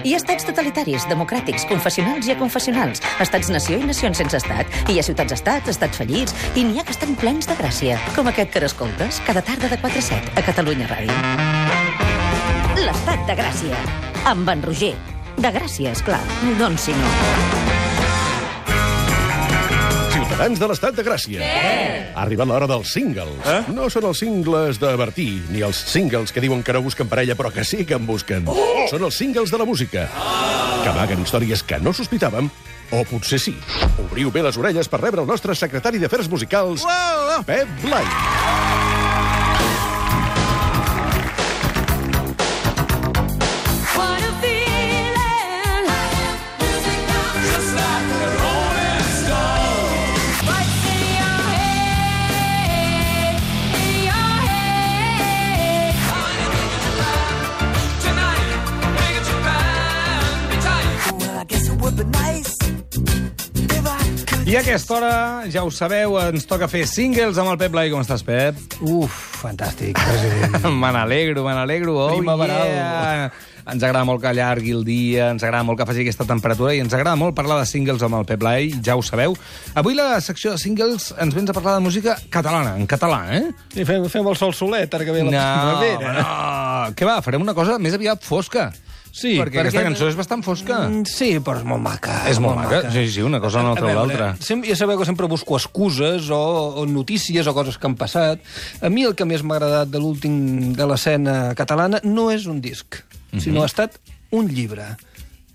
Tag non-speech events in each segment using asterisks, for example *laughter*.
Hi ha estats totalitaris, democràtics, confessionals i aconfessionals, estats-nació i nacions sense estat. Hi ha ciutats-estats, estats fallits, i n'hi ha que estan plens de gràcia, com aquest que escoltes cada tarda de 4 a 7 a Catalunya Ràdio. L'estat de Gràcia, amb en Roger. De Gràcia, és clar, doncs si no. Ciutadans de l'estat de Gràcia. Ha arribat l'hora dels singles. Eh? No són els singles de Bertí, ni els singles que diuen que no busquen parella, però que sí que en busquen. Oh! Són els singles de la música, que amaguen històries que no sospitàvem, o potser sí. Obriu bé les orelles per rebre el nostre secretari d'Afers Musicals, Pep Blai. I a aquesta hora, ja ho sabeu, ens toca fer singles amb el Pep Blai. Com estàs, Pep? Uf, fantàstic, president. *laughs* me n'alegro, me n'alegro. Oh, Primaveral. yeah. Ens agrada molt que allargui el dia, ens agrada molt que faci aquesta temperatura i ens agrada molt parlar de singles amb el Pep Blai, ja ho sabeu. Avui la secció de singles ens vens a parlar de música catalana, en català, eh? I fem, fem el sol solet, ara que ve la primavera. no. Què va, farem una cosa més aviat fosca. Sí, perquè, perquè- aquesta cançó és bastant fosca. Mm, Sí, però és molt maca. és molt maca. Sí, sí, una cosa no treu l'altra. sem- Ja sabeu que sempre busco excuses o, o notícies o coses que han passat. A mi el que més m'ha agradat de l'últim de l'escena catalana no és un disc, Mhm. sinó ha estat un llibre.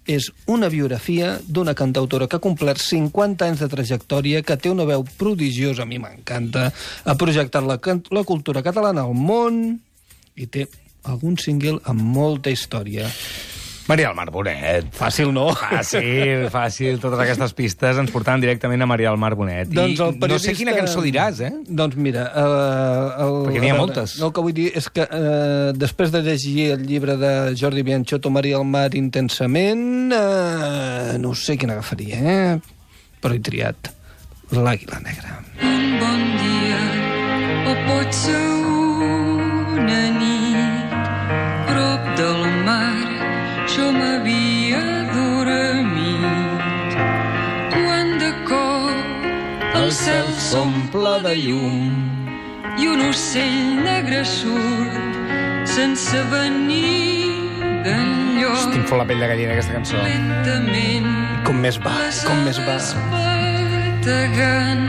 És una biografia d'una cantautora que ha complert 50 anys de trajectòria, que té una veu prodigiosa, a mi m'encanta, ha projectat la, la cultura catalana al món i té algun single amb molta història. Maria del Mar Bonet. Fàcil, no? Fàcil, fàcil. Totes aquestes pistes ens portaven directament a Maria del Mar Bonet. Doncs el I periodista... no sé quina cançó diràs, eh? Doncs mira... Uh, el, Perquè n'hi ha veure, moltes. No, el que vull dir és que uh, després de llegir el llibre de Jordi Bianchotto, Maria del Mar, intensament, uh, no sé quina agafaria, eh? Però he triat l'Àguila Negra. Un bon dia o pot ser una nit el cel s'omple de llum i un ocell negre surt sense venir d'enlloc Tinc fot la pell de gallina, aquesta cançó. lentament Com més va, com més va. ales bategant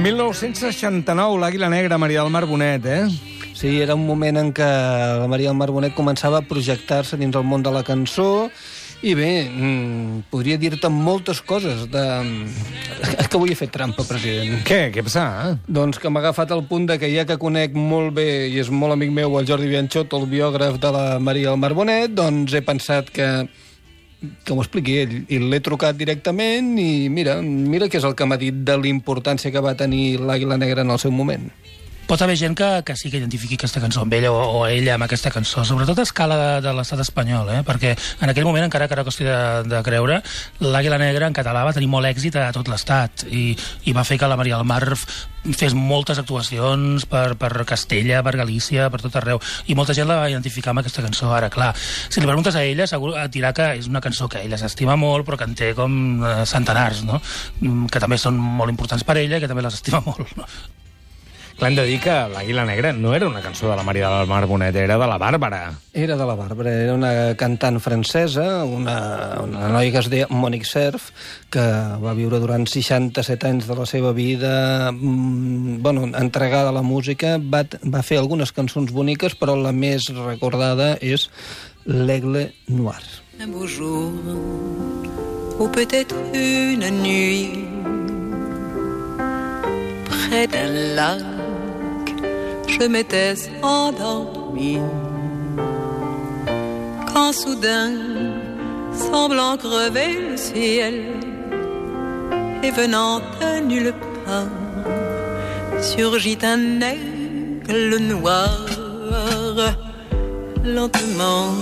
1969, l'Àguila Negra, Maria del Mar Bonet, eh? Sí, era un moment en què la Maria del Mar Bonet començava a projectar-se dins el món de la cançó i bé, mm, podria dir-te moltes coses de... Que avui he fet trampa, president. Què? Què passa? Eh? Doncs que m'ha agafat el punt de que ja que conec molt bé i és molt amic meu el Jordi Bianchot, el biògraf de la Maria del Mar Bonet, doncs he pensat que que m'ho expliqui ell. I l'he trucat directament i mira, mira què és el que m'ha dit de l'importància que va tenir l'Àguila Negra en el seu moment. Pot haver gent que, que sí que identifiqui aquesta cançó amb ella o, o ella amb aquesta cançó, sobretot a escala de, de l'estat espanyol, eh? perquè en aquell moment, encara que era qüestió de, de creure, l'Àguila Negra en català va tenir molt èxit a tot l'estat i, i va fer que la Maria del Mar fes moltes actuacions per, per Castella, per Galícia, per tot arreu, i molta gent la va identificar amb aquesta cançó. Ara, clar, si li preguntes a ella, segur et dirà que és una cançó que ella s'estima molt, però que en té com eh, centenars, no? Mm, que també són molt importants per ella i que també les estima molt. No? Clar, hem de dir que l'Àguila Negra no era una cançó de la Maria del Mar Bonet, era de la Bàrbara. Era de la Bàrbara, era una cantant francesa, una, una noia que es deia Monique Cerf, que va viure durant 67 anys de la seva vida, mm, bueno, entregada a la música, va, va fer algunes cançons boniques, però la més recordada és L'Aigle Noir. Un beau jour, ou peut-être une nuit, près d'un lac, je m'étais endormi. Quand soudain, semblant crever le ciel, et venant de nulle part, surgit un aigle noir, lentement,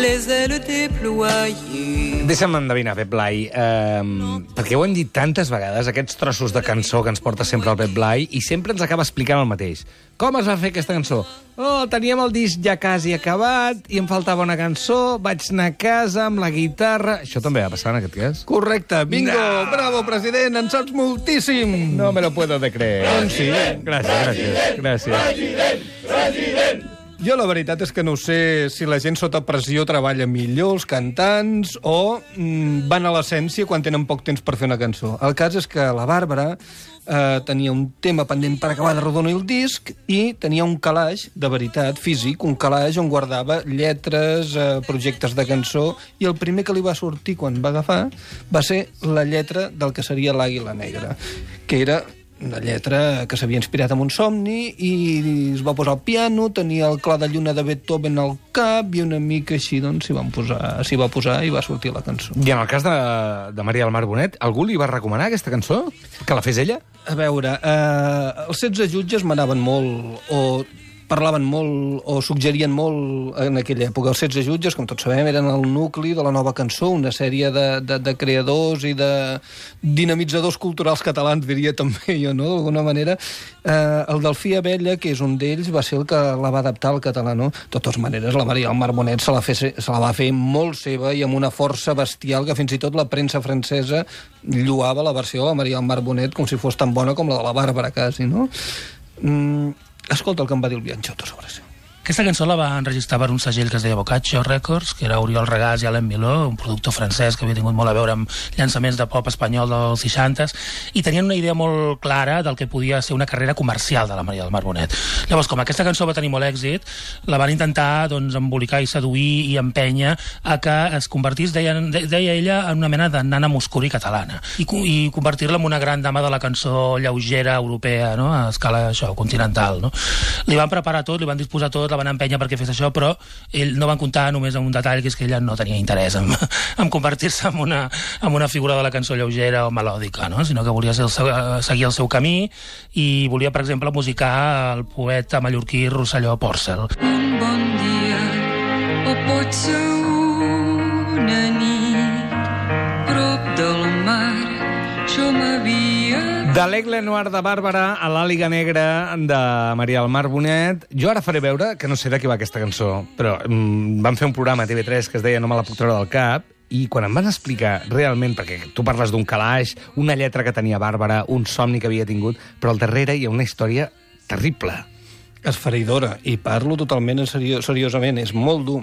les ailes déployées. Deixa'm endevinar, Pep Blai, eh, perquè ho hem dit tantes vegades, aquests trossos de cançó que ens porta sempre el Pep Blai, i sempre ens acaba explicant el mateix. Com es va fer aquesta cançó? Oh, teníem el disc ja quasi acabat, i em faltava una cançó, vaig anar a casa amb la guitarra... Això també va passar en aquest cas? Correcte, bingo, No. bravo, president, en saps moltíssim. No me lo puedo de creer. Doncs sí. Gràcies, gràcies, gràcies. Jo la veritat és que no sé si la gent sota pressió treballa millor, els cantants, o mm, van a l'essència quan tenen poc temps per fer una cançó. El cas és que la Bàrbara eh, tenia un tema pendent per acabar de rodonir el disc i tenia un calaix, de veritat, físic, un calaix on guardava lletres, eh, projectes de cançó, i el primer que li va sortir quan va agafar va ser la lletra del que seria l'Àguila Negra, que era una lletra que s'havia inspirat en un somni i es va posar al piano, tenia el clar de lluna de Beethoven al cap i una mica així doncs s'hi posar- va posar i va sortir la cançó. I en el cas de, de Maria del Mar Bonet, algú li va recomanar aquesta cançó? Que la fes ella? A veure, eh, els 16 jutges manaven molt o parlaven molt o suggerien molt en aquella època. Els 16 jutges, com tots sabem, eren el nucli de la nova cançó, una sèrie de, de, de creadors i de dinamitzadors culturals catalans, diria també jo, no?, d'alguna manera. Eh, el Delfí Abella, que és un d'ells, va ser el que la va adaptar al català, no? De totes maneres, la Maria del Mar Bonet se la, fe, se la va fer molt seva i amb una força bestial que fins i tot la premsa francesa lluava la versió de la Maria del Mar Bonet com si fos tan bona com la de la Bàrbara, quasi, no? Mm, escolta el que em va dir el Bianchotto sobre això. Aquesta cançó la va enregistrar per un segell que es deia Boccaccio Records, que era Oriol Regàs i Alain Miló, un productor francès que havia tingut molt a veure amb llançaments de pop espanyol dels 60s, i tenien una idea molt clara del que podia ser una carrera comercial de la Maria del Mar Bonet. Llavors, com aquesta cançó va tenir molt èxit, la van intentar doncs, embolicar i seduir i empènyer a que es convertís, deia, de- deia ella, en una mena de nana muscuri catalana, i, i convertir-la en una gran dama de la cançó lleugera europea, no? a escala això, continental. No? Li van preparar tot, li van disposar tot, la van empènyer perquè fes això, però ell no van comptar només amb un detall, que és que ella no tenia interès en, *laughs* en convertir-se en una, en una figura de la cançó lleugera o melòdica, no? sinó que volia ser el seu, eh, seguir el seu camí i volia, per exemple, musicar el poeta mallorquí Rosselló Porcel. Un bon dia o pot ser una nit De l'Aigle Noir de Bàrbara a l'Àliga Negra de Maria del Mar Bonet. Jo ara faré veure que no sé de qui va aquesta cançó, però mm, vam fer un programa a TV3 que es deia No me la puc treure del cap, i quan em van explicar realment, perquè tu parles d'un calaix, una lletra que tenia Bàrbara, un somni que havia tingut, però al darrere hi ha una història terrible. esfereïdora, i parlo totalment en serio, seriosament, és molt dur.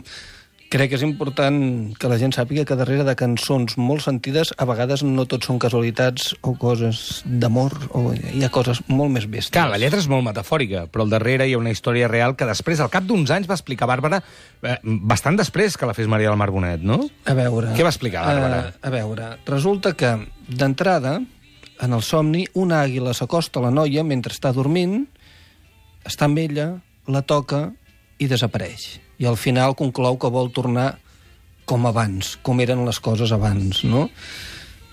Crec que és important que la gent sàpiga que darrere de cançons molt sentides a vegades no tot són casualitats o coses d'amor, o hi ha coses molt més bèsties. Clar, la lletra és molt metafòrica, però al darrere hi ha una història real que després, al cap d'uns anys, va explicar Bàrbara, eh, bastant després que la fes Maria del Mar Bonet, no? A veure... Què va explicar, Bàrbara? Eh, a veure, resulta que, d'entrada, en el somni, una àguila s'acosta a la noia mentre està dormint, està amb ella, la toca i desapareix. I al final conclou que vol tornar com abans, com eren les coses abans, no?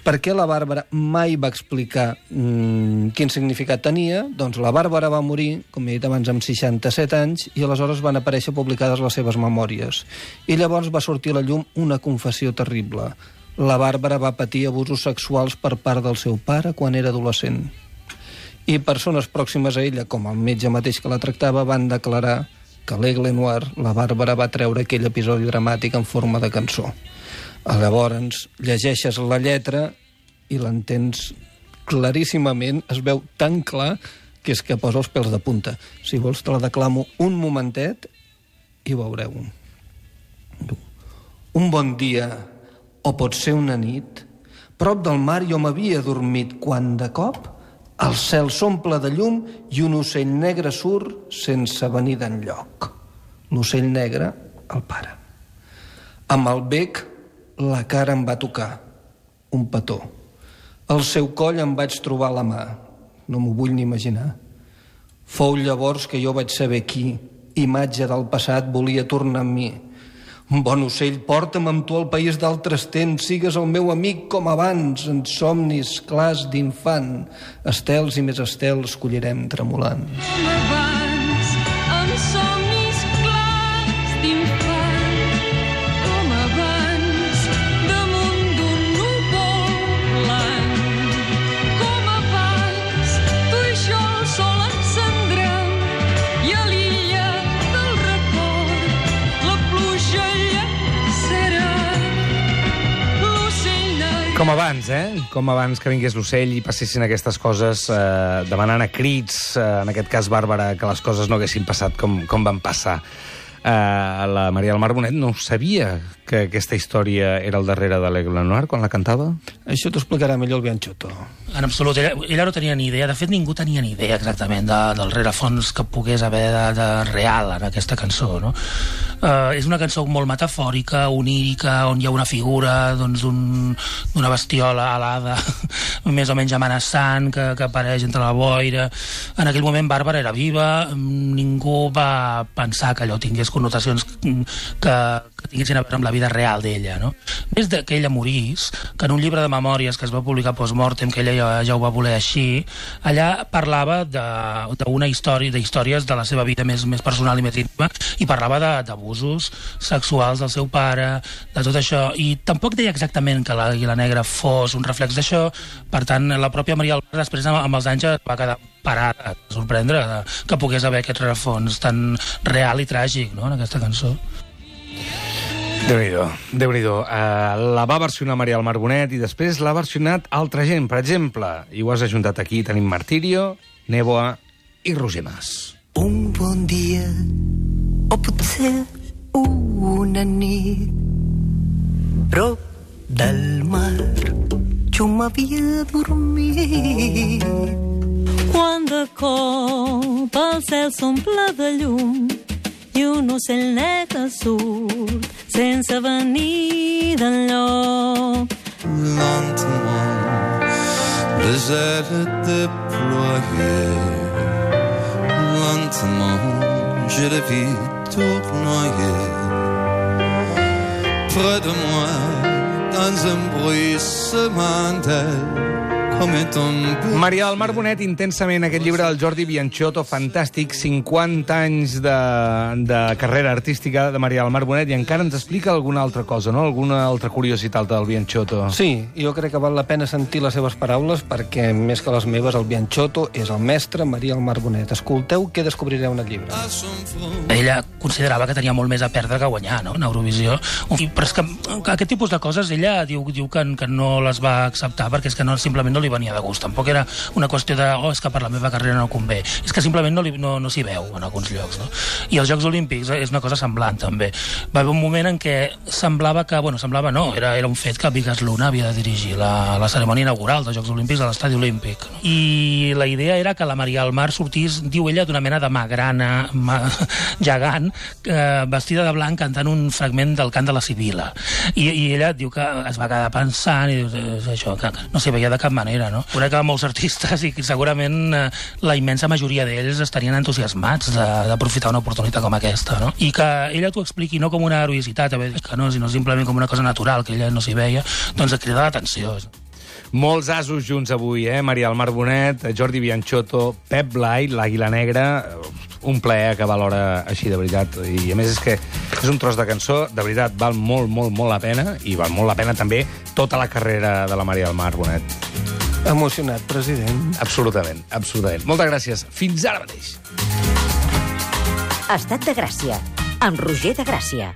Per què la Bàrbara mai va explicar mm, quin significat tenia? Doncs la Bàrbara va morir, com he dit abans, amb 67 anys, i aleshores van aparèixer publicades les seves memòries. I llavors va sortir a la llum una confessió terrible. La Bàrbara va patir abusos sexuals per part del seu pare quan era adolescent. I persones pròximes a ella, com el metge mateix que la tractava, van declarar que a l'Aigle Noir la Bàrbara va treure aquell episodi dramàtic en forma de cançó. Llavors, llegeixes la lletra i l'entens claríssimament, es veu tan clar que és que posa els pèls de punta. Si vols te la declamo un momentet i veureu. Un bon dia, o pot ser una nit, prop del mar jo m'havia dormit quan de cop el cel s'omple de llum i un ocell negre surt sense venir d'enlloc. L'ocell negre, el pare. Amb el bec, la cara em va tocar. Un petó. Al seu coll em vaig trobar la mà. No m'ho vull ni imaginar. Fou llavors que jo vaig saber qui, imatge del passat, volia tornar amb mi. Bon ocell, porta'm amb tu al país d'altres temps, sigues el meu amic com abans, en somnis clars d'infant. Estels i més estels collirem tremolant. com abans, Abans, eh? Com abans que vingués l'ocell i passessin aquestes coses eh, demanant a crits, eh, en aquest cas Bàrbara, que les coses no haguessin passat com, com van passar. Eh, la Maria del Mar Bonet no sabia que aquesta història era al darrere de l'Aigle Noir quan la cantava? Això t'ho explicarà millor el Bianchotto. En absolut, ella, ella no tenia ni idea, de fet ningú tenia ni idea exactament de, del rerefons que pogués haver de, de real en aquesta cançó, no? Uh, és una cançó molt metafòrica, onírica, on hi ha una figura doncs, d'un- d'una bestiola alada, *laughs* més o menys amenaçant, que, que apareix entre la boira. En aquell moment Bàrbara era viva, ningú va pensar que allò tingués connotacions que, que tinguessin a veure amb la vida real d'ella, no? Des de que ella morís, que en un llibre de memòries que es va publicar post-mortem, que ella ja, ja ho va voler així, allà parlava d'una història, d'històries de la seva vida més, més personal i més íntima, i parlava d'abusos sexuals del seu pare, de tot això, i tampoc deia exactament que l'Àguila Negra fos un reflex d'això, per tant, la pròpia Maria Albar després, amb, els anys, va quedar parada, sorprendre que pogués haver aquest rerefons tan real i tràgic no, en aquesta cançó. Déu-n'hi-do, déu nhi déu uh, La va versionar Maria del Mar Bonet i després l'ha versionat altra gent. Per exemple, i ho has ajuntat aquí, tenim Martirio, Néboa i Roger Mas. Un bon dia, o potser una nit, prop del mar, jo m'havia dormit. Quan de cop el cel s'omple de llum i un ocell negre surt sense venir d'enlloc. lentement les ailes déployées. Lentement, je le vis tournoyer. Près de moi, dans un bruissement d'ailes, comme un tombé. Maria del Mar Bonet, intensament, aquest llibre del Jordi Bianchotto, fantàstic, 50 anys de, de carrera artística de Maria del Mar Bonet, i encara ens explica alguna altra cosa, no? Alguna altra curiositat del Bianchotto. Sí, jo crec que val la pena sentir les seves paraules perquè, més que les meves, el Bianchotto és el mestre Maria el Mar Bonet. Escolteu què descobrireu en el llibre. Ella considerava que tenia molt més a perdre que a guanyar, no?, en Eurovisió. Però és que, que aquest tipus de coses ella diu, diu que, que no les va acceptar perquè és que no, simplement no li venia de gust. Tampoc era una qüestió de, oh, és que per la meva carrera no convé. És que simplement no, li, no, no s'hi veu en alguns llocs, no? I els Jocs Olímpics és una cosa semblant, també. Va haver un moment en què semblava que, bueno, semblava no, era, era un fet que Vigas Luna havia de dirigir la, la cerimònia inaugural dels Jocs Olímpics a l'Estadi Olímpic. No? I la idea era que la Maria del Mar sortís, diu ella, d'una mena de magrana ma, *laughs* gegant, eh, vestida de blanc cantant un fragment del cant de la Sibila. I, I ella diu que es va quedar pensant i diu, això, que no s'hi veia de cap manera, no? Crec que molts artistes i que segurament eh, la immensa majoria d'ells estarien entusiasmats de- d'aprofitar una oportunitat com aquesta, no? I que ella t'ho expliqui no com una heroïcitat, que no, sinó simplement com una cosa natural, que ella no s'hi veia, doncs et crida l'atenció. Molts asos junts avui, eh? Maria del Mar Bonet, Jordi Bianchotto, Pep Blai, l'Àguila Negra... Un plaer acabar l'hora així, de veritat. I a més és que és un tros de cançó, de veritat, val molt, molt, molt la pena, i val molt la pena també tota la carrera de la Maria del Mar Bonet. Emocionat, president. Absolutament, absolutament. Moltes gràcies. Fins ara mateix. Estat de Gràcia, amb Roger de Gràcia.